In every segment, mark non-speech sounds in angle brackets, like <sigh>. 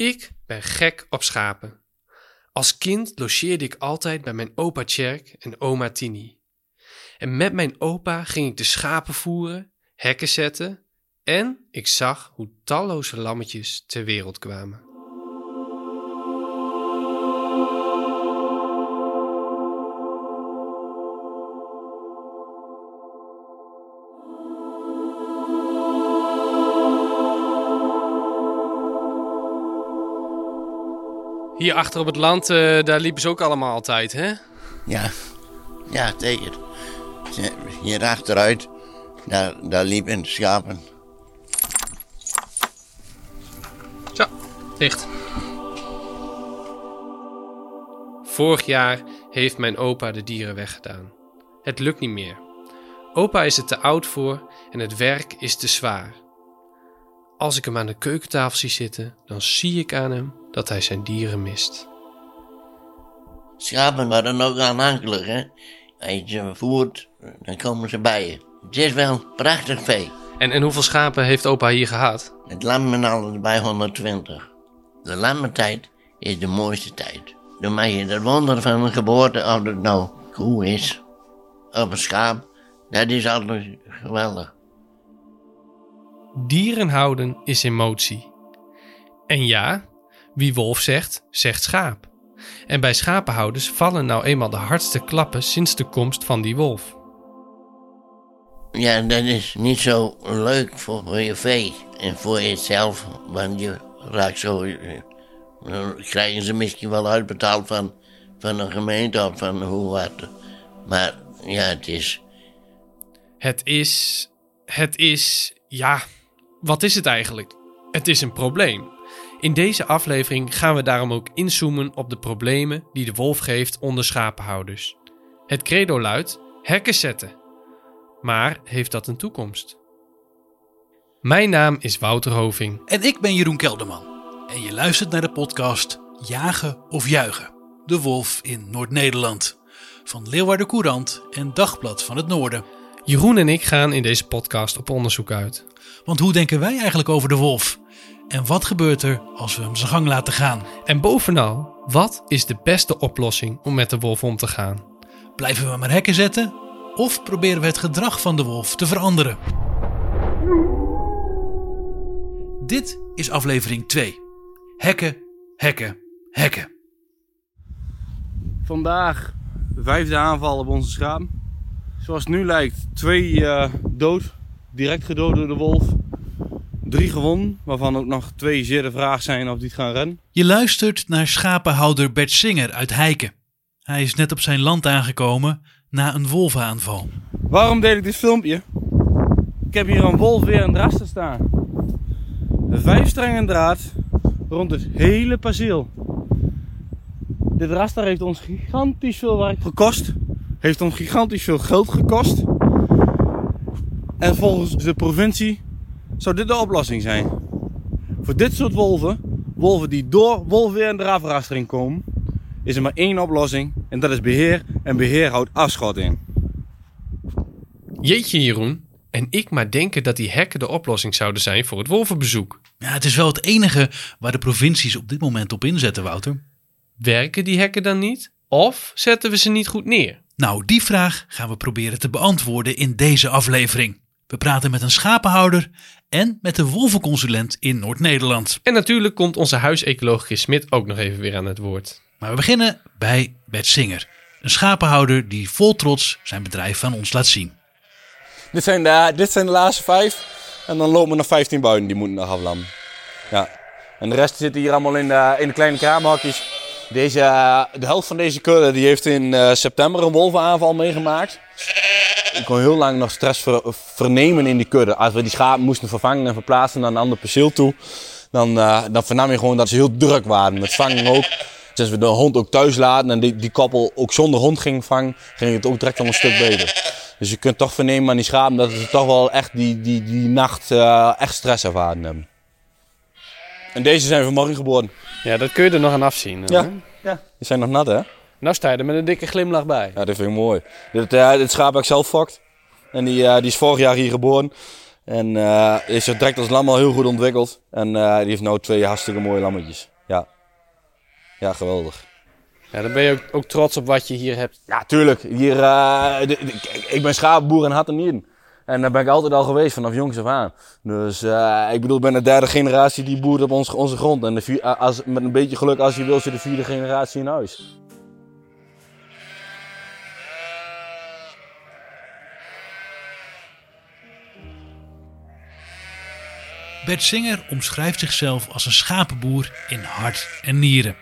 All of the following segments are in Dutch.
Ik ben gek op schapen. Als kind logeerde ik altijd bij mijn opa Tjerk en oma Tini. En met mijn opa ging ik de schapen voeren, hekken zetten en ik zag hoe talloze lammetjes ter wereld kwamen. Hier achter op het land, eh, daar liepen ze ook allemaal altijd, hè? Ja, ja, zeker. Ze- Hier achteruit, daar, daar liepen schapen. Zo, dicht. Vorig jaar heeft mijn opa de dieren weggedaan. Het lukt niet meer. Opa is er te oud voor en het werk is te zwaar. Als ik hem aan de keukentafel zie zitten, dan zie ik aan hem dat hij zijn dieren mist. Schapen waren ook aanhankelijk, hè. Als je ze voert, dan komen ze bij je. Het is wel prachtig vee. En, en hoeveel schapen heeft opa hier gehad? Het lam en alles bij 120. De lammetijd is de mooiste tijd. Dan mag je het wonder van een geboorte, of het nou koe is, of een schaap, dat is altijd geweldig. Dieren houden is emotie. En ja, wie wolf zegt, zegt schaap. En bij schapenhouders vallen nou eenmaal de hardste klappen sinds de komst van die wolf. Ja, dat is niet zo leuk voor, je vee en voor jezelf, want je raakt zo. eh, Dan krijgen ze misschien wel uitbetaald van, van een gemeente of van hoe wat. Maar ja, het is. Het is. Het is. Ja, wat is het eigenlijk? Het is een probleem. In deze aflevering gaan we daarom ook inzoomen op de problemen die de wolf geeft onder schapenhouders. Het credo luidt: hekken zetten. Maar heeft dat een toekomst? Mijn naam is Wouter Hoving. En ik ben Jeroen Kelderman. En je luistert naar de podcast Jagen of Juichen. De Wolf in Noord-Nederland. Van Leeuwarden Courant en Dagblad van het Noorden. Jeroen en ik gaan in deze podcast op onderzoek uit. Want hoe denken wij eigenlijk over de wolf? En wat gebeurt er als we hem zijn gang laten gaan? En bovenal, wat is de beste oplossing om met de wolf om te gaan? Blijven we maar hekken zetten? Of proberen we het gedrag van de wolf te veranderen? Dit is aflevering 2. Hekken, hekken, hekken. Vandaag de vijfde aanval op onze schaap. Zoals het nu lijkt, twee eh, dood, direct gedood door de wolf. Drie gewonnen, waarvan ook nog twee zeer de vraag zijn of die het gaan rennen. Je luistert naar schapenhouder Bert Singer uit Heiken. Hij is net op zijn land aangekomen na een wolvenaanval. Waarom deel ik dit filmpje? Ik heb hier een wolf weer een raster staan. Vijf strengen draad rond het hele perceel. Dit raster heeft ons gigantisch veel werk gekost. Heeft ons gigantisch veel geld gekost. En volgens de provincie zou dit de oplossing zijn. Voor dit soort wolven, wolven die door wolfweer en draavrastering komen, is er maar één oplossing. En dat is beheer. En beheer houdt afschot in. Jeetje Jeroen, en ik maar denken dat die hekken de oplossing zouden zijn voor het wolvenbezoek. Ja, het is wel het enige waar de provincies op dit moment op inzetten, Wouter. Werken die hekken dan niet? Of zetten we ze niet goed neer? Nou, die vraag gaan we proberen te beantwoorden in deze aflevering. We praten met een schapenhouder en met de wolvenconsulent in Noord-Nederland. En natuurlijk komt onze huisecoloog Smit ook nog even weer aan het woord. Maar we beginnen bij Bert Singer, een schapenhouder die vol trots zijn bedrijf aan ons laat zien. Dit zijn, de, dit zijn de laatste vijf. En dan lopen er nog 15 buiten, die moeten nog aflammen. Ja. En de rest zitten hier allemaal in de, in de kleine kraamhokjes. Deze, eh, de helft van deze kudde die heeft in eh, september een wolvenaanval meegemaakt. Ik kon heel lang nog stress ver- vernemen in die kudde. Als we die schapen moesten vervangen en verplaatsen naar een ander perceel toe, dan, eh, dan vernam je gewoon dat ze heel druk waren. Met vangen ook. Sinds we de hond ook thuis laten en die, die koppel ook zonder hond ging vangen, ging het ook direct al een stuk beter. Dus je kunt toch vernemen aan die schapen dat ze toch wel echt die, die, die nacht echt stress ervaren hebben. En deze zijn vanmorgen geboren. Ja, dat kun je er nog aan afzien. Ja. ja. Die zijn nog nat hè? Nou sta je er met een dikke glimlach bij. Ja, dat vind ik mooi. Dit, eh, dit schaap heb ik zelf fokt. En die, eh, die is vorig jaar hier geboren. En eh is er direct als lam al heel goed ontwikkeld. En eh, die heeft nu twee hartstikke mooie lammetjes. Ja, ja geweldig. Ja, dan ben je ook, ook trots op wat je hier hebt. Ja, tuurlijk. Hier, eh, de- de- kijk, ik ben schapenboer in. En daar ben ik altijd al geweest, vanaf jongs af aan. Dus eh, ik bedoel, ik ben de derde generatie die boert op ons, onze grond. En de vier, eh, als, met een beetje geluk, als je wil, zit de vierde generatie in huis. Bert Singer omschrijft zichzelf als een schapenboer in hart en nieren.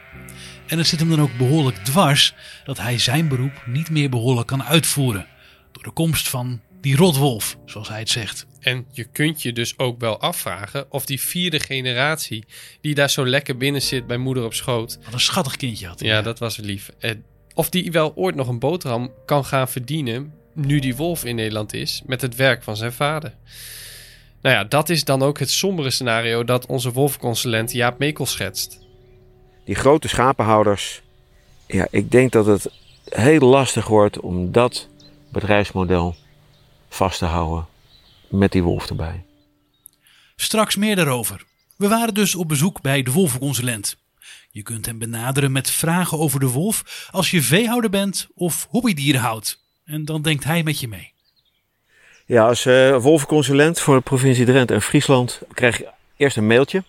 En het zit hem dan ook behoorlijk dwars dat hij zijn beroep niet meer behoorlijk kan uitvoeren. Door de komst van die rotwolf, zoals hij het zegt. En je kunt je dus ook wel afvragen of die vierde generatie, die daar zo lekker binnen zit bij moeder op schoot, Wat een schattig kindje had hij. ja, dat was lief. Eh, Of die wel ooit nog een boterham kan gaan verdienen, nu die wolf in Nederland is, met het werk van zijn vader. Nou ja, dat is dan ook het sombere scenario dat onze wolfconsulent Jaap Mekel schetst. die grote schapenhouders. Ja, ik denk dat het heel lastig wordt om dat bedrijfsmodel vast te houden met die wolf erbij. Straks meer daarover. We waren dus op bezoek bij de wolvenconsulent. Je kunt hem benaderen met vragen over de wolf als je veehouder bent of hobbydieren houdt. En dan denkt hij met je mee. Ja, als eh wolvenconsulent voor de provincie Drenthe en Friesland krijg je eerst een mailtje.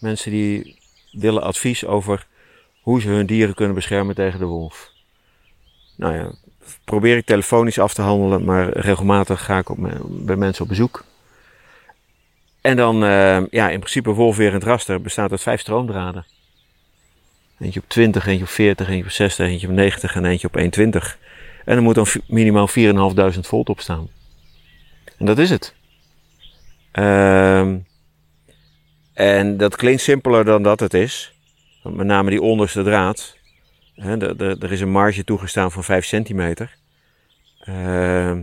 Mensen die willen advies over hoe ze hun dieren kunnen beschermen tegen de wolf. Nou ja, probeer ik telefonisch af te handelen, maar regelmatig ga ik op bij mensen op bezoek. En dan, eh, ja, in principe wolfwerend raster bestaat uit vijf stroomdraden. Eentje op 20, eentje op 40, eentje op 60, eentje op 90 en eentje op 120. En er moet dan minimaal 4.500 volt op staan. En dat is het. Ehm, en dat klinkt simpeler dan dat het is. Met name die onderste draad. Er is een marge toegestaan van 5 centimeter. Ehm,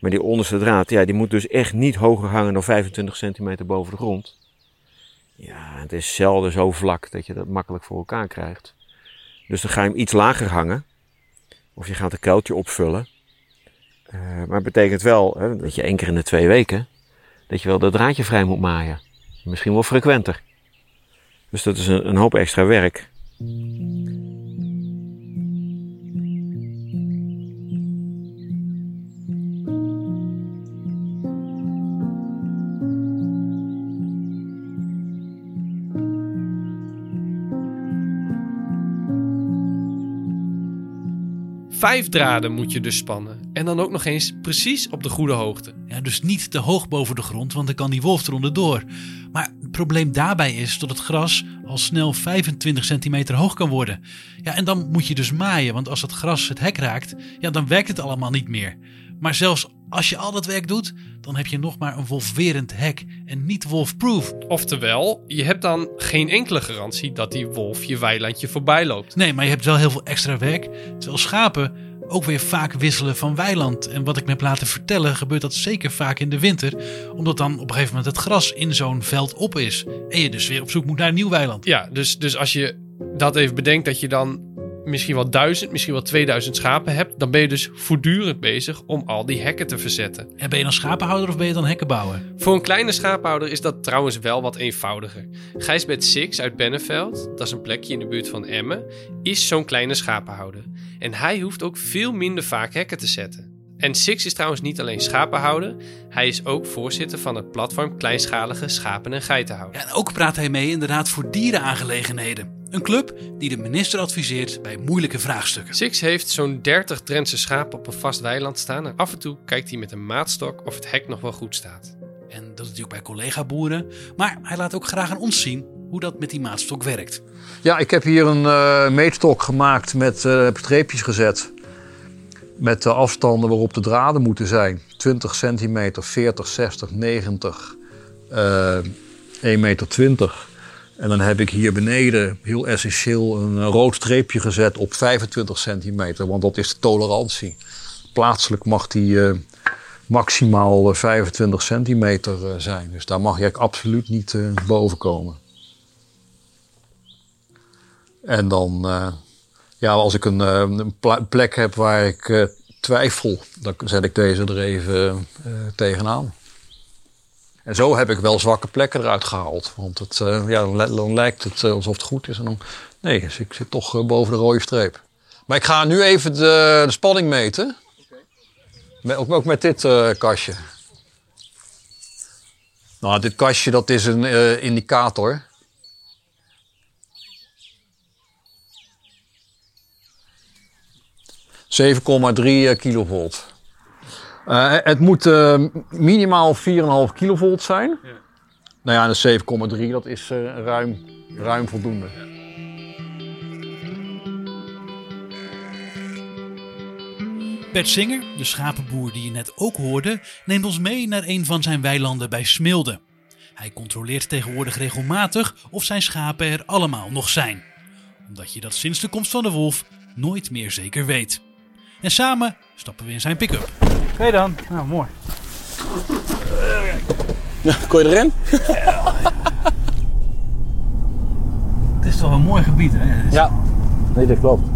maar die onderste draad, ja, die moet dus echt niet hoger hangen dan 25 centimeter boven de grond. Ja, het is zelden zo vlak dat je dat makkelijk voor elkaar krijgt. Dus dan ga je hem iets lager hangen. Of je gaat een kuiltje opvullen. Eh, maar het betekent wel hè, dat je één keer in de twee weken, dat je wel dat draadje vrij moet maaien. Misschien wel frequenter. Dus dat is een, een hoop extra werk. Vijf draden moet je dus spannen. En dan ook nog eens precies op de goede hoogte. Ja, dus niet te hoog boven de grond, want dan kan die wolf eronder door. Maar het probleem daarbij is dat het gras al snel 25 centimeter hoog kan worden. Ja, en dan moet je dus maaien, want als het gras het hek raakt, ja, dan werkt het allemaal niet meer. Maar zelfs als je al dat werk doet, dan heb je nog maar een wolfwerend hek en niet wolfproof. Oftewel, je hebt dan geen enkele garantie dat die wolf je weilandje voorbij loopt. Nee, maar je hebt wel heel veel extra werk. Terwijl schapen ook weer vaak wisselen van weiland. En wat ik me heb laten vertellen, gebeurt dat zeker vaak in de winter. Omdat dan op een gegeven moment het gras in zo'n veld op is. En je dus weer op zoek moet naar een nieuw weiland. Ja, dus, dus als je dat even bedenkt dat je dan misschien wel duizend, misschien wel 2000 schapen hebt, dan ben je dus voortdurend bezig om al die hekken te verzetten. En ben je dan schapenhouder of ben je dan hekkenbouwer? Voor een kleine schaaphouder is dat trouwens wel wat eenvoudiger. Gijsbert Six uit Benneveld, dat is een plekje in de buurt van Emmen, is zo'n kleine schapenhouder. En hij hoeft ook veel minder vaak hekken te zetten. En Six is trouwens niet alleen schapenhouder, hij is ook voorzitter van het platform Kleinschalige Schapen- en Geitenhouden. Ja, en ook praat hij mee in de Raad voor Dierenaangelegenheden. Een club die de minister adviseert bij moeilijke vraagstukken. Six heeft zo'n 30 Drentse schapen op een vast weiland staan en af en toe kijkt hij met een maatstok of het hek nog wel goed staat. En dat is natuurlijk bij collega-boeren. Maar hij laat ook graag aan ons zien hoe dat met die maatstok werkt. Ja, ik heb hier een eh, meetstok gemaakt met eh, streepjes gezet. Met de afstanden waarop de draden moeten zijn. 20 centimeter, 40, 60, 90, eh 1 meter 20. En dan heb ik hier beneden heel essentieel een eh, rood streepje gezet op 25 centimeter. Want dat is de tolerantie. Plaatselijk mag die eh, maximaal eh, 25 centimeter eh, zijn. Dus daar mag je absoluut niet eh, boven komen. En dan, eh, ja, als ik een, eh, een plek heb waar ik eh, twijfel, dan zet ik deze er even eh, tegenaan. En zo heb ik wel zwakke plekken eruit gehaald. Want het, eh, ja, dan, li- dan lijkt het eh, alsof het goed is. En dan, nee, dus ik zit toch eh, boven de rode streep. Maar ik ga nu even de, de spanning meten. Met, ook, ook met dit eh, kastje. Nou, dit kastje dat is een indicator. ...7,3 kilovolt. Eh, het moet eh, minimaal 4,5 kilovolt zijn. Nou ja, en de 7,3 dat is eh, ruim, ruim voldoende. Bert Singer, de schapenboer die je net ook hoorde, neemt ons mee naar een van zijn weilanden bij Smilde. Hij controleert tegenwoordig regelmatig of zijn schapen er allemaal nog zijn. Omdat je dat sinds de komst van de wolf nooit meer zeker weet. En samen stappen we in zijn pick-up. Oké dan. Nou, mooi. Kon je erin? <laughs> Het is toch een mooi gebied, hè? Ja. Nee, dat klopt.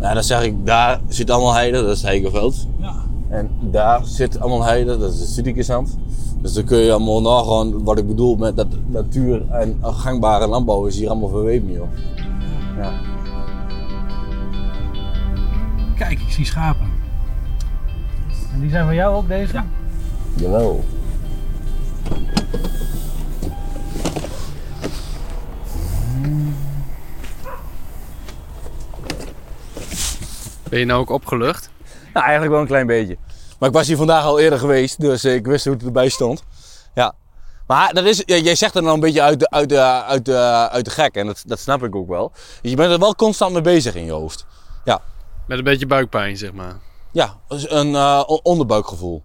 Nou, dan zeg ik, daar zit allemaal heide, dat is het Heigerveld. Ja. En daar zit allemaal heide, dat is het Sudikesand. Dus dan kun je allemaal nagaan wat ik bedoel met dat natuur en gangbare landbouw is hier allemaal verweven, joh. Ja. Kijk, ik zie schapen. En die zijn van jou ook, deze? Ja. Jawel. Ben je nou ook opgelucht? Nou, eigenlijk wel een klein beetje. Maar ik was hier vandaag al eerder geweest, dus ik wist hoe het erbij stond. Ja. Maar dat is, ja, jij zegt er nou een beetje uit de, uit de, uit de, uit de gek en dat, dat snap ik ook wel. Je bent er wel constant mee bezig in je hoofd. Ja, Met een beetje buikpijn, zeg maar. Ja een eh, on- onderbuikgevoel.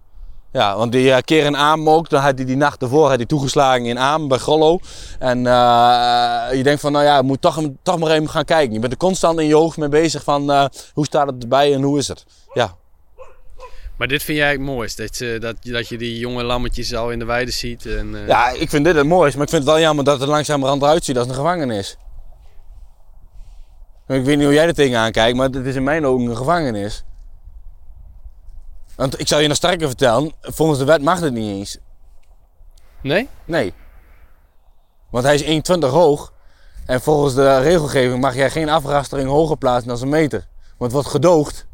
Ja, want die eh, keer in Aam ook, dan had hij die nacht ervoor had hij toegeslagen in Aam bij Grollo. En eh, je denkt van, nou ja, moet toch, toch maar even gaan kijken. Je bent er constant in je hoofd mee bezig van, hoe staat het erbij en hoe is het? Ja, Maar dit vind jij het mooist? Dat, je- dat, dat je die jonge lammetjes al in de weide ziet? En, Ja, ik vind dit het mooiste, maar ik vind het wel jammer dat het er langzamerhand eruit ziet als een gevangenis. Ik weet niet hoe jij er tegenaan kijkt, maar het is in mijn ogen een gevangenis. Want ik zal je nog sterker vertellen, volgens de wet mag het niet eens. Nee? Nee. Want hij is 1,20 hoog. En volgens de regelgeving mag jij geen afrastering hoger plaatsen dan een meter. Want het wordt gedoogd.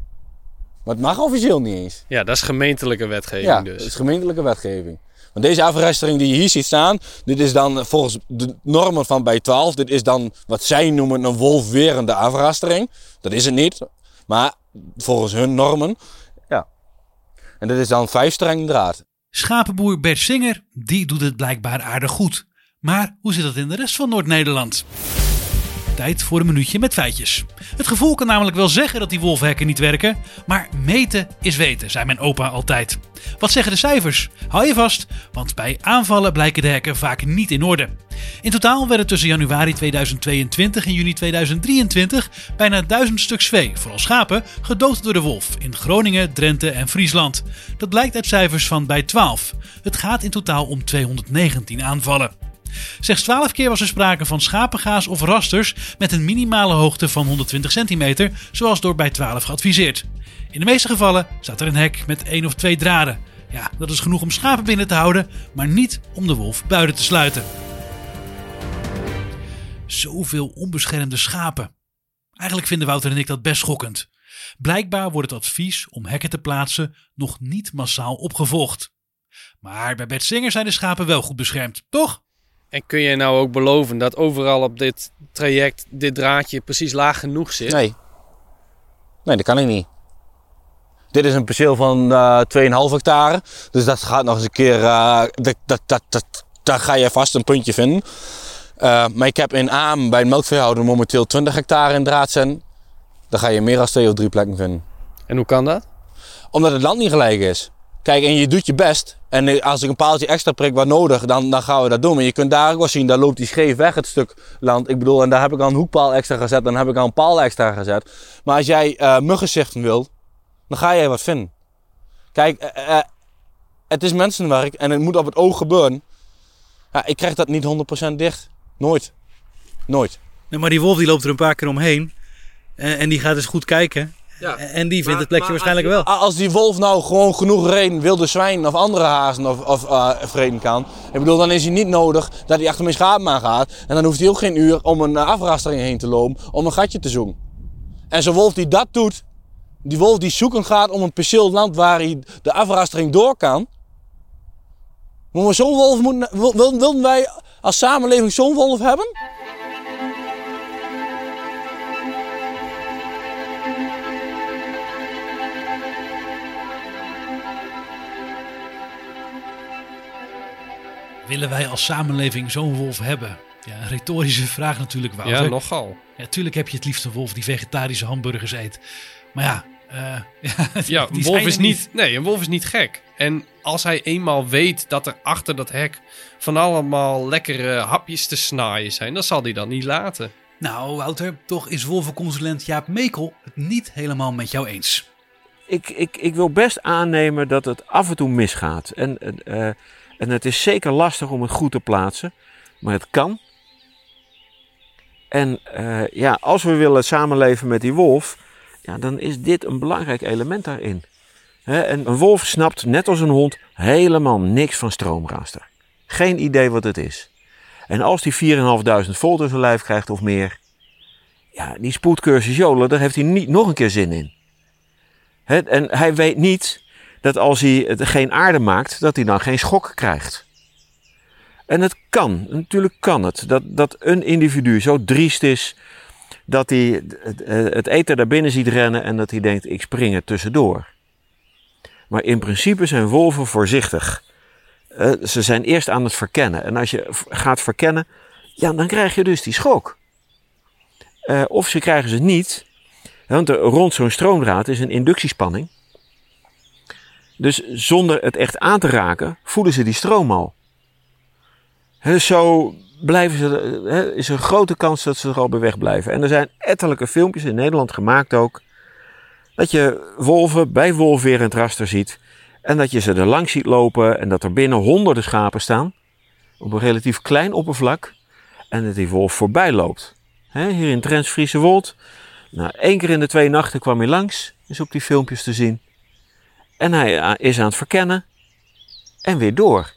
Maar het mag officieel niet eens. Ja, dat is gemeentelijke wetgeving Ja, dus. dat is gemeentelijke wetgeving. Want deze afrastering die je hier ziet staan, dit is dan volgens de normen van bij 12, dit is dan wat zij noemen een wolfwerende afrastering. Dat is het niet, maar volgens hun normen. En dit is dan vijf streng draad. Schapenboer Bert Singer, die doet het blijkbaar aardig goed. Maar hoe zit het in de rest van Noord-Nederland? Voor een minuutje met feitjes. Het gevoel kan namelijk wel zeggen dat die wolfhekken niet werken, maar meten is weten, zei mijn opa altijd. Wat zeggen de cijfers? Hou je vast, want bij aanvallen blijken de hekken vaak niet in orde. In totaal werden tussen januari 2022 en juni 2023 bijna duizend stuks vee, vooral schapen, gedood door de wolf in Groningen, Drenthe en Friesland. Dat blijkt uit cijfers van bij 12. Het gaat in totaal om 219 aanvallen. Slechts 12 keer was er sprake van schapengaas of rasters met een minimale hoogte van 120 centimeter, zoals door bij 12 geadviseerd. In de meeste gevallen staat er een hek met één of twee draden. Ja, dat is genoeg om schapen binnen te houden, maar niet om de wolf buiten te sluiten. Zoveel onbeschermde schapen. Eigenlijk vinden Wouter en ik dat best schokkend. Blijkbaar wordt het advies om hekken te plaatsen nog niet massaal opgevolgd. Maar bij Bert Singer zijn de schapen wel goed beschermd, toch? En kun je nou ook beloven dat overal op dit traject dit draadje precies laag genoeg zit? Nee. Nee, dat kan ik niet. Dit is een perceel van eh 2,5 hectare. Dus dat gaat nog eens een keer. eh, dat, dat, dat, dat, daar ga je vast een puntje vinden. Eh, maar ik heb in Aam bij een melkveehouder momenteel 20 hectare in draad zijn. Daar ga je meer dan twee of drie plekken vinden. En hoe kan dat? Omdat het land niet gelijk is. Kijk, en je doet je best. En eh, als ik een paaltje extra prik wat nodig, dan, dan gaan we dat doen. Maar je kunt daar ook wel zien, daar loopt die scheef weg, het stuk land. Ik bedoel, en daar heb ik al een hoekpaal extra gezet, dan heb ik al een paal extra gezet. Maar als jij eh muggenzichten wil, dan ga jij wat vinden. Kijk, eh, het is mensenwerk en het moet op het oog gebeuren. Ja, ik krijg dat niet 100% dicht. Nooit. Nooit. Nee, maar die wolf die loopt er een paar keer omheen. En, en die gaat eens goed kijken. En die vindt het plekje waarschijnlijk wel. Als die wolf nou gewoon genoeg reden wilde zwijnen of andere hazen of, of uh, vreden kan. Ik bedoel, dan is hij niet nodig dat hij achter mijn schapen aan gaat. En dan hoeft hij ook geen uur om een afrastering heen te lopen om een gatje te zoeken. En zo'n wolf die dat doet, die wolf die zoeken gaat om een perceel land waar hij de afrastering door kan. Maar zo'n wolf moeten, wilden wij als samenleving zo'n wolf hebben? Willen wij als samenleving zo'n wolf hebben? Ja, een retorische vraag natuurlijk, Wouter. Ja, nogal. Ja, tuurlijk heb je het liefst een wolf die vegetarische hamburgers eet. Maar ja, uh, <laughs> ja, ja een wolf is niet, Nee, een wolf is niet gek. En als hij eenmaal weet dat er achter dat hek van allemaal lekkere hapjes te snaaien zijn, dan zal hij dat niet laten. Nou, Wouter, toch is wolvenconsulent Jaap Mekel het niet helemaal met jou eens. Ik, ik, ik wil best aannemen dat het af en toe misgaat. En, uh, en het is zeker lastig om het goed te plaatsen, maar het kan. En uh, ja, als we willen samenleven met die wolf, ja, dan is dit een belangrijk element daarin. en een wolf snapt, net als een hond, helemaal niks van stroomraaster. Geen idee wat het is. En als die 4.500 volt in zijn lijf krijgt of meer, ja, die spoedcursus jolen, daar heeft hij niet nog een keer zin in. en hij weet niet dat als hij geen aarde maakt, dat hij dan geen schok krijgt. En het kan, natuurlijk kan het, dat, dat een individu zo driest is dat hij het, eten daar binnen ziet rennen en dat hij denkt, ik spring er tussendoor. Maar in principe zijn wolven voorzichtig. Uh, ze zijn eerst aan het verkennen. En als je gaat verkennen, ja, dan krijg je dus die schok. Uh, of ze krijgen ze niet, want rond zo'n stroomdraad is een inductiespanning. Dus zonder het echt aan te raken, voelen ze die stroom al. He, zo blijven ze, is er een grote kans dat ze er al bij weg blijven. En er zijn ettelijke filmpjes in Nederland gemaakt ook. Dat je wolven bij wolfwerend raster ziet. En dat je ze er langs ziet lopen en dat er binnen honderden schapen staan. Op een relatief klein oppervlak. En dat die wolf voorbij loopt. hier in Trents Friese Wold. Nou, één keer in de twee nachten kwam hij langs. Is op die filmpjes te zien. En hij eh, is aan het verkennen. En weer door.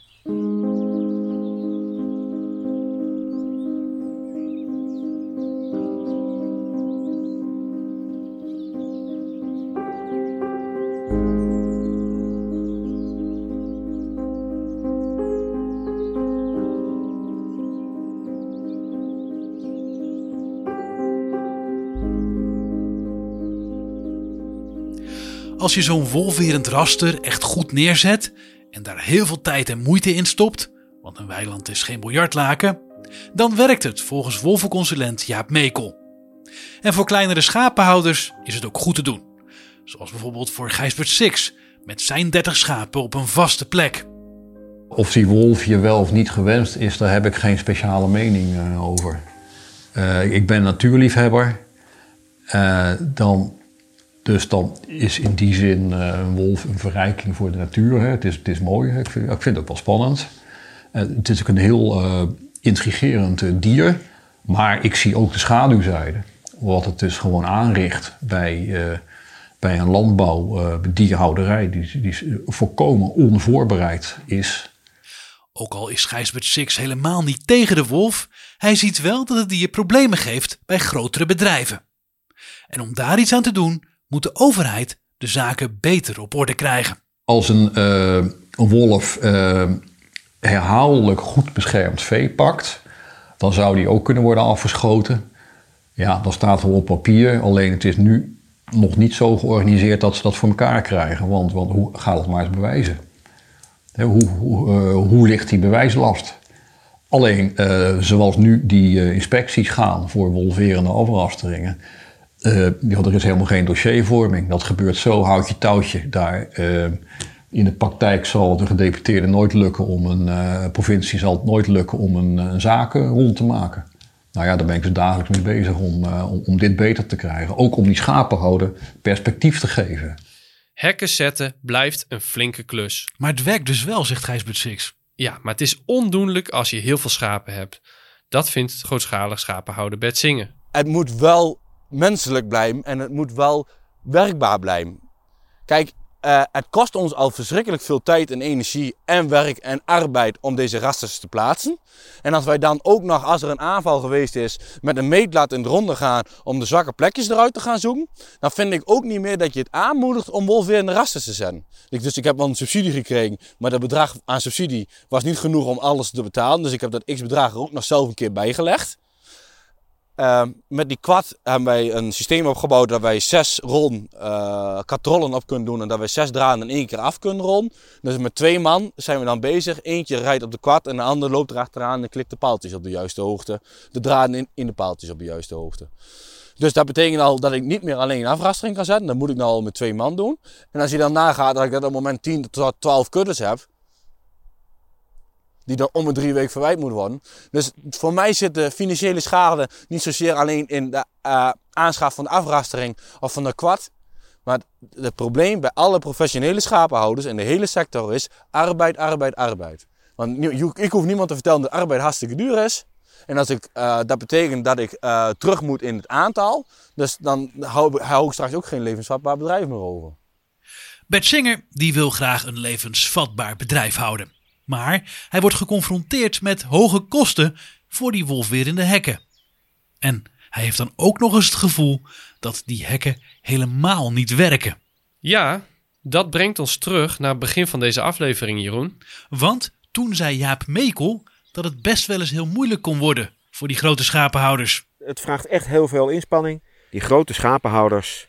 Als je zo'n wolverend raster echt goed neerzet en daar heel veel tijd en moeite in stopt, want een weiland is geen biljartlaken, dan werkt het volgens wolvenconsulent Jaap Mekel. En voor kleinere schapenhouders is het ook goed te doen. Zoals bijvoorbeeld voor Gijsbert Six met zijn 30 schapen op een vaste plek. Of die wolf je wel of niet gewenst is, daar heb ik geen speciale mening uh, over. Uh, ik ben natuurliefhebber. Uh, dan dus dan is in die zin uh, een wolf een verrijking voor de natuur. Hè. Het, is, het is mooi, ik vind, het ook wel spannend. Het is ook een heel uh, intrigerend dier. Maar ik zie ook de schaduwzijde. Wat het dus gewoon aanricht bij, bij een landbouw, dierhouderij, die, die volkomen onvoorbereid is. Ook al is Gijsbert Six helemaal niet tegen de wolf, hij ziet wel dat het dier problemen geeft bij grotere bedrijven. En om daar iets aan te doen, moet de overheid de zaken beter op orde krijgen. Als een, uh, een wolf uh, herhaaldelijk goed beschermd vee pakt, dan zou die ook kunnen worden afgeschoten. Ja, dan staat er op papier, alleen het is nu nog niet zo georganiseerd dat ze dat voor elkaar krijgen. Want, want hoe, ga het maar eens bewijzen. hoe, hoe, uh, hoe ligt die bewijslast? Alleen zoals nu die inspecties gaan voor wolverende afrasteringen, uh, er is helemaal geen dossiervorming. Dat gebeurt zo, houd je touwtje daar. Uh, in de praktijk zal de gedeputeerde nooit lukken om een uh, provincie zal het nooit lukken om een, een zaken rond te maken. Nou ja, daar ben ik dus dagelijks mee bezig om, om, om, dit beter te krijgen. Ook om die schapenhouden perspectief te geven. Hekken zetten blijft een flinke klus. Maar het werkt dus wel, zegt Gijsbert Six. Ja, maar het is ondoenlijk als je heel veel schapen hebt. Dat vindt grootschalig schapenhouden Bert Zingen. Het moet wel menselijk blijven en het moet wel werkbaar blijven. Kijk, eh, het kost ons al verschrikkelijk veel tijd en energie en werk en arbeid om deze rasters te plaatsen. En als wij dan ook nog, als er een aanval geweest is, met een meetlat in de ronde gaan om de zwakke plekjes eruit te gaan zoeken, dan vind ik ook niet meer dat je het aanmoedigt om wolverende rasters te zetten. Dus ik heb wel een subsidie gekregen, maar dat bedrag aan subsidie was niet genoeg om alles te betalen. Dus ik heb dat x-bedrag er ook nog zelf een keer bijgelegd. Ehm, met die kwad hebben wij een systeem opgebouwd dat wij zes rollen eh katrollen op kunnen doen en dat wij zes draden in één keer af kunnen rollen. Dus met twee man zijn we dan bezig. Eentje rijdt op de kwad en de ander loopt erachteraan en klikt de paaltjes op de juiste hoogte. De draden in, in de paaltjes op de juiste hoogte. Dus dat betekent al dat ik niet meer alleen een afrastering kan zetten. Dat moet ik nou al met twee man doen. En als je dan nagaat dat ik op dat moment 10 tot 12 kuddes heb, die dan om de drie weken verwijt moeten worden. Dus voor mij zit de financiële schade niet zozeer alleen in de eh, aanschaf van de afrastering of van de kwad. Maar het, probleem bij alle professionele schapenhouders in de hele sector is arbeid, arbeid, arbeid. Want ik hoef niemand te vertellen dat arbeid hartstikke duur is. En als ik, eh, dat betekent dat ik eh, terug moet in het aantal. Dus dan hou, hou ik straks ook geen levensvatbaar bedrijf meer over. Bert Singer die wil graag een levensvatbaar bedrijf houden. Maar hij wordt geconfronteerd met hoge kosten voor die wolf weer in de hekken. En hij heeft dan ook nog eens het gevoel dat die hekken helemaal niet werken. Ja, dat brengt ons terug naar het begin van deze aflevering, Jeroen. Want toen zei Jaap Mekel dat het best wel eens heel moeilijk kon worden voor die grote schapenhouders. Het vraagt echt heel veel inspanning. Die grote schapenhouders.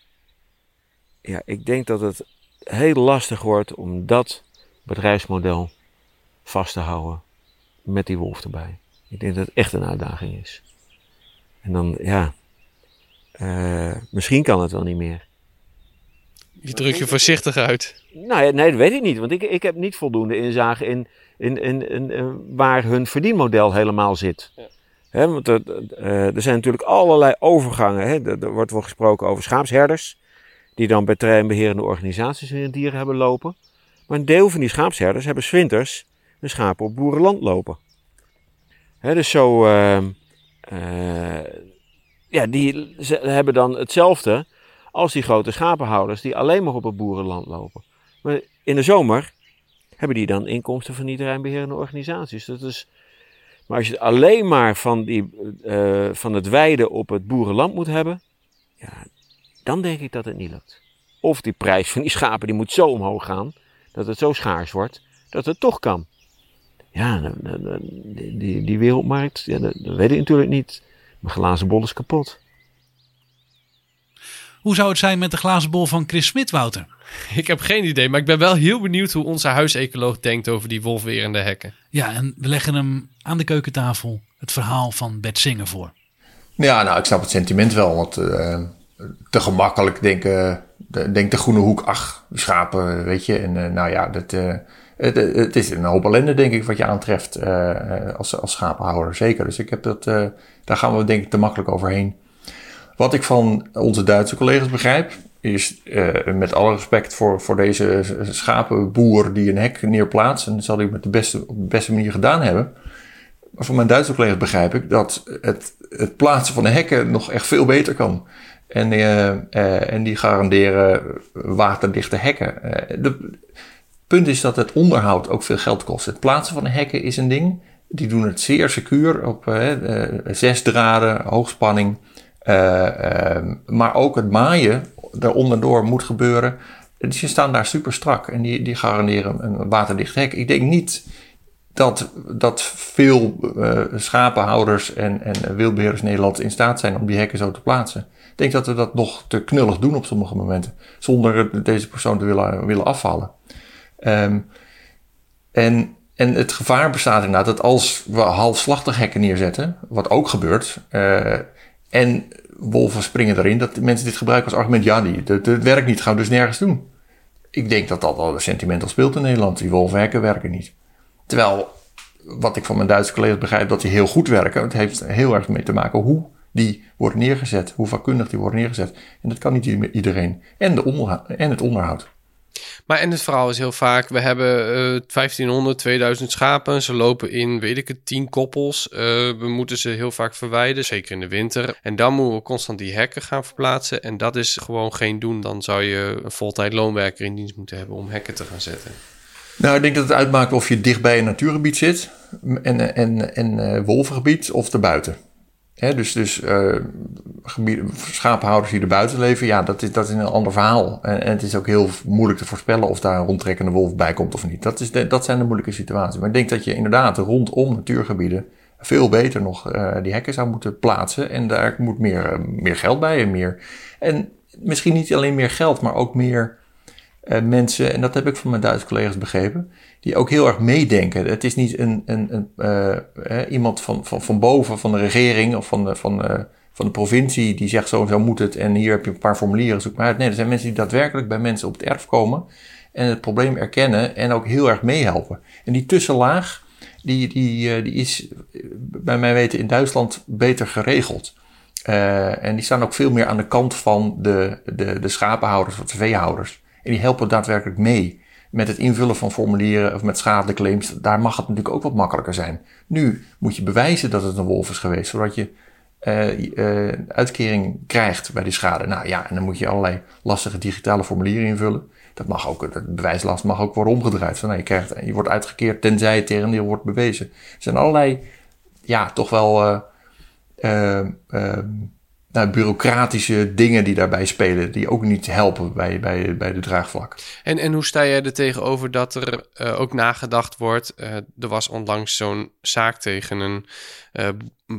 Ja, ik denk dat het heel lastig wordt om dat bedrijfsmodel vast te houden. Met die wolf erbij. Ik denk dat het echt een uitdaging is. En dan, ja. eh, misschien kan het wel niet meer. Je drukt je voorzichtig uit. Nou ja, nee, dat weet ik niet. Want ik, ik heb niet voldoende inzage in, in, in, in, eh, waar hun verdienmodel helemaal zit. Hè, want er, eh, er zijn natuurlijk allerlei overgangen. Er, wordt wel gesproken over schaapsherders. Die dan bij terreinbeherende organisaties hun dieren hebben lopen. Maar een deel van die schaapsherders hebben 's schapen op boerenland lopen. Dus zo... eh, eh, ja, die ze hebben dan hetzelfde als die grote schapenhouders die alleen maar op het boerenland lopen. Maar in de zomer hebben die dan inkomsten van die terreinbeherende organisaties. Dat is, maar als je het alleen maar van, die, eh, van het weiden op het boerenland moet hebben, ja, dan denk ik dat het niet lukt. Of die prijs van die schapen die moet zo omhoog gaan, dat het zo schaars wordt, dat het toch kan. Ja, die, die, wereldmarkt, ja, dat, dat weet ik natuurlijk niet. Mijn glazen bol is kapot. Hoe zou het zijn met de glazen bol van Chris Smit, Wouter? <laughs> Ik heb geen idee, maar ik ben wel heel benieuwd hoe onze huisecoloog denkt over die wolf weer in de hekken. Ja, en we leggen hem aan de keukentafel het verhaal van Bert Singer voor. Ja, nou, ik snap het sentiment wel. Want eh, te gemakkelijk denken, de, denkt de groene hoek, ach, schapen, weet je. En eh, nou ja, dat, eh, het, het is een hoop ellende, denk ik, wat je aantreft eh, als, als schapenhouder. Zeker. Dus ik heb dat, eh, daar gaan we denk ik te makkelijk overheen. Wat ik van onze Duitse collega's begrijp, is eh, met alle respect voor, voor deze schapenboer die een hek neerplaatst. En dat zal hij met de beste, op de beste manier gedaan hebben. Maar van mijn Duitse collega's begrijp ik dat het, het plaatsen van de hekken nog echt veel beter kan. En, eh, eh, en die garanderen waterdichte hekken. Eh, de, punt is dat het onderhoud ook veel geld kost. Het plaatsen van de hekken is een ding. Die doen het zeer secuur op eh, eh, zes draden, hoogspanning. Eh, maar ook het maaien daaronderdoor moet gebeuren. Dus die staan daar super strak en die, die garanderen een waterdicht hek. Ik denk niet dat, dat veel schapenhouders en, en wildbeheerders in Nederland in staat zijn om die hekken zo te plaatsen. Ik denk dat we dat nog te knullig doen op sommige momenten, zonder deze persoon te willen, willen afvallen. Ehm, en, en het gevaar bestaat inderdaad dat als we halfslachtig hekken neerzetten, wat ook gebeurt, eh, en wolven springen erin, dat mensen dit gebruiken als argument, ja, die, het, werkt niet, gaan we dus nergens doen. Ik denk dat dat al sentimental speelt in Nederland. Die wolvenhekken werken niet. Terwijl, wat ik van mijn Duitse collega's begrijp, dat die heel goed werken. Het heeft heel erg mee te maken hoe die worden neergezet. Hoe vakkundig die worden neergezet. En dat kan niet iedereen. En, de en het onderhoud. Maar en het verhaal is heel vaak, we hebben eh 1500, 2000 schapen. Ze lopen in, weet ik het, 10 koppels. Eh, we moeten ze heel vaak verwijden, zeker in de winter. En dan moeten we constant die hekken gaan verplaatsen. En dat is gewoon geen doen. Dan zou je een voltijd loonwerker in dienst moeten hebben om hekken te gaan zetten. Nou, ik denk dat het uitmaakt of je dicht bij een natuurgebied zit en, en, en eh, wolvengebied of erbuiten. Dus dus eh, gebieden, schapenhouders die er buiten leven, ja, dat is, dat is een ander verhaal. En, en het is ook heel moeilijk te voorspellen of daar een rondtrekkende wolf bij komt of niet. Dat, is dat zijn de moeilijke situaties. Maar ik denk dat je inderdaad rondom natuurgebieden veel beter nog eh, die hekken zou moeten plaatsen. En daar moet meer, eh, meer geld bij en meer. En misschien niet alleen meer geld, maar ook meer eh, mensen, en dat heb ik van mijn Duitse collega's begrepen, die ook heel erg meedenken. Het is niet een, een, een, eh, iemand van, van, van boven, van de regering of van de, van, eh, van de provincie, die zegt zo en zo moet het en hier heb je een paar formulieren, zoek maar uit. Nee, er zijn mensen die daadwerkelijk bij mensen op het erf komen en het probleem erkennen en ook heel erg meehelpen. En die tussenlaag, die, die, die is bij mij weten in Duitsland beter geregeld. En die staan ook veel meer aan de kant van de, de, de schapenhouders of de veehouders. En die helpen daadwerkelijk mee met het invullen van formulieren of met schadeclaims. Daar mag het natuurlijk ook wat makkelijker zijn. Nu moet je bewijzen dat het een wolf is geweest, zodat je eh, eh, uitkering krijgt bij die schade. Nou ja, en dan moet je allerlei lastige digitale formulieren invullen. Dat mag ook, dat bewijslast mag ook worden omgedraaid. Van, nou, je, krijgt, je wordt uitgekeerd tenzij het tegendeel wordt bewezen. Er zijn allerlei, ja, toch wel eh, nou, bureaucratische dingen die daarbij spelen, die ook niet helpen bij, bij, bij de draagvlak. En, en hoe sta jij er tegenover dat er eh, ook nagedacht wordt? eh, er was onlangs zo'n zaak tegen een eh,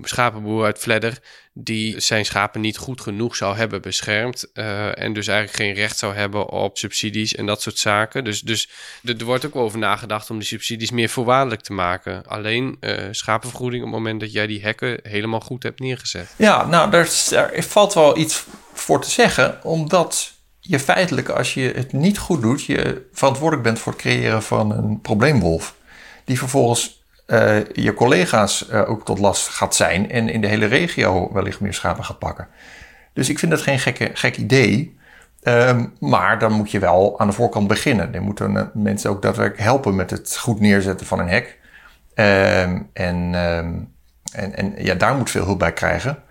schapenboer uit Vledder... die zijn schapen niet goed genoeg zou hebben beschermd... eh, en dus eigenlijk geen recht zou hebben op subsidies en dat soort zaken. Dus, dus er, wordt ook over nagedacht om die subsidies meer voorwaardelijk te maken. Alleen eh, schapenvergoeding op het moment dat jij die hekken helemaal goed hebt neergezet. Ja, nou, daar, daar valt wel iets voor te zeggen, omdat je feitelijk, als je het niet goed doet, je verantwoordelijk bent voor het creëren van een probleemwolf. Die vervolgens eh, je collega's eh, ook tot last gaat zijn en in de hele regio wellicht meer schapen gaat pakken. Dus ik vind dat geen gekke, gek idee. Ehm, maar dan moet je wel aan de voorkant beginnen. Dan moeten eh, mensen ook daadwerkelijk helpen met het goed neerzetten van een hek. Ehm, en, ehm, en, en ja, daar moet veel hulp bij krijgen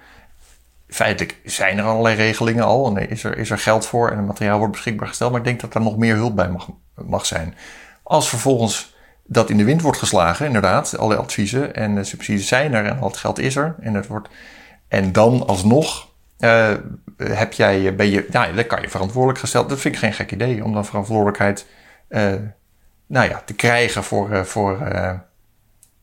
feitelijk zijn er allerlei regelingen al en er is er, is er geld voor en het materiaal wordt beschikbaar gesteld. Maar ik denk dat daar nog meer hulp bij mag, mag zijn. Als vervolgens dat in de wind wordt geslagen, inderdaad, alle adviezen en de subsidies zijn er en al het geld is er. En, het wordt, en dan alsnog eh, heb jij, ben je, nou, dan kan je verantwoordelijk gesteld. Dat vind ik geen gek idee om dan verantwoordelijkheid eh, nou ja, te krijgen voor, eh, voor, eh,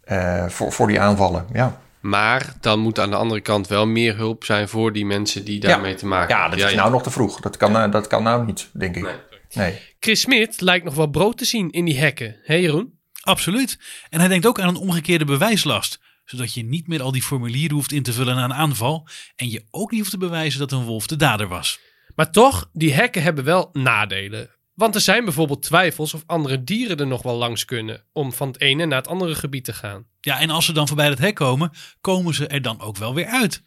eh, voor, voor die aanvallen. Ja. Maar dan moet aan de andere kant wel meer hulp zijn voor die mensen die daarmee te maken Ja, hebben. dat is nou nog te vroeg. Dat kan, eh, dat kan nou niet, denk ik. Nee. nee. Chris Smit lijkt nog wel brood te zien in die hekken. Hé Jeroen? Absoluut. En hij denkt ook aan een omgekeerde bewijslast. Zodat je niet meer al die formulieren hoeft in te vullen na een aanval. En je ook niet hoeft te bewijzen dat een wolf de dader was. Maar toch, die hekken hebben wel nadelen. Want er zijn bijvoorbeeld twijfels of andere dieren er nog wel langs kunnen om van het ene naar het andere gebied te gaan. Ja, en als ze dan voorbij het hek komen, komen ze er dan ook wel weer uit.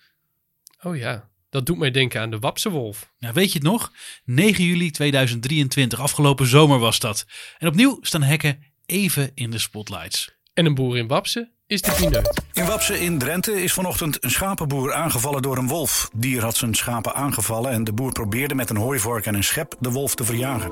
Oh ja, dat doet mij denken aan de Wapsewolf. Nou, weet je het nog? 9 juli 2023, afgelopen zomer was dat. En opnieuw staan hekken even in de spotlights. En een boer in Wapse is de pineut. In Wapse in Drenthe is vanochtend een schapenboer aangevallen door een wolf. Dier had zijn schapen aangevallen en de boer probeerde met een hooivork en een schep de wolf te verjagen.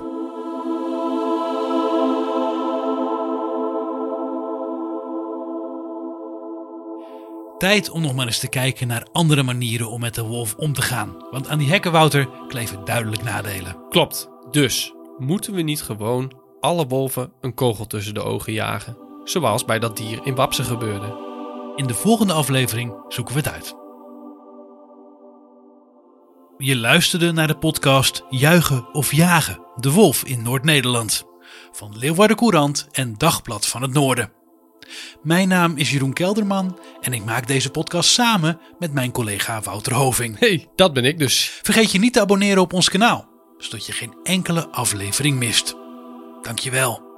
Tijd om nog maar eens te kijken naar andere manieren om met de wolf om te gaan. Want aan die hekken, Wouter, kleven duidelijk nadelen. Klopt. Dus moeten we niet gewoon alle wolven een kogel tussen de ogen jagen? Zoals bij dat dier in Wapse gebeurde. In de volgende aflevering zoeken we het uit. Je luisterde naar de podcast Juichen of Jagen, de wolf in Noord-Nederland. Van Leeuwarden Courant en Dagblad van het Noorden. Mijn naam is Jeroen Kelderman en ik maak deze podcast samen met mijn collega Wouter Hoving. hey, dat ben ik dus. Vergeet je niet te abonneren op ons kanaal, zodat je geen enkele aflevering mist. Dankjewel.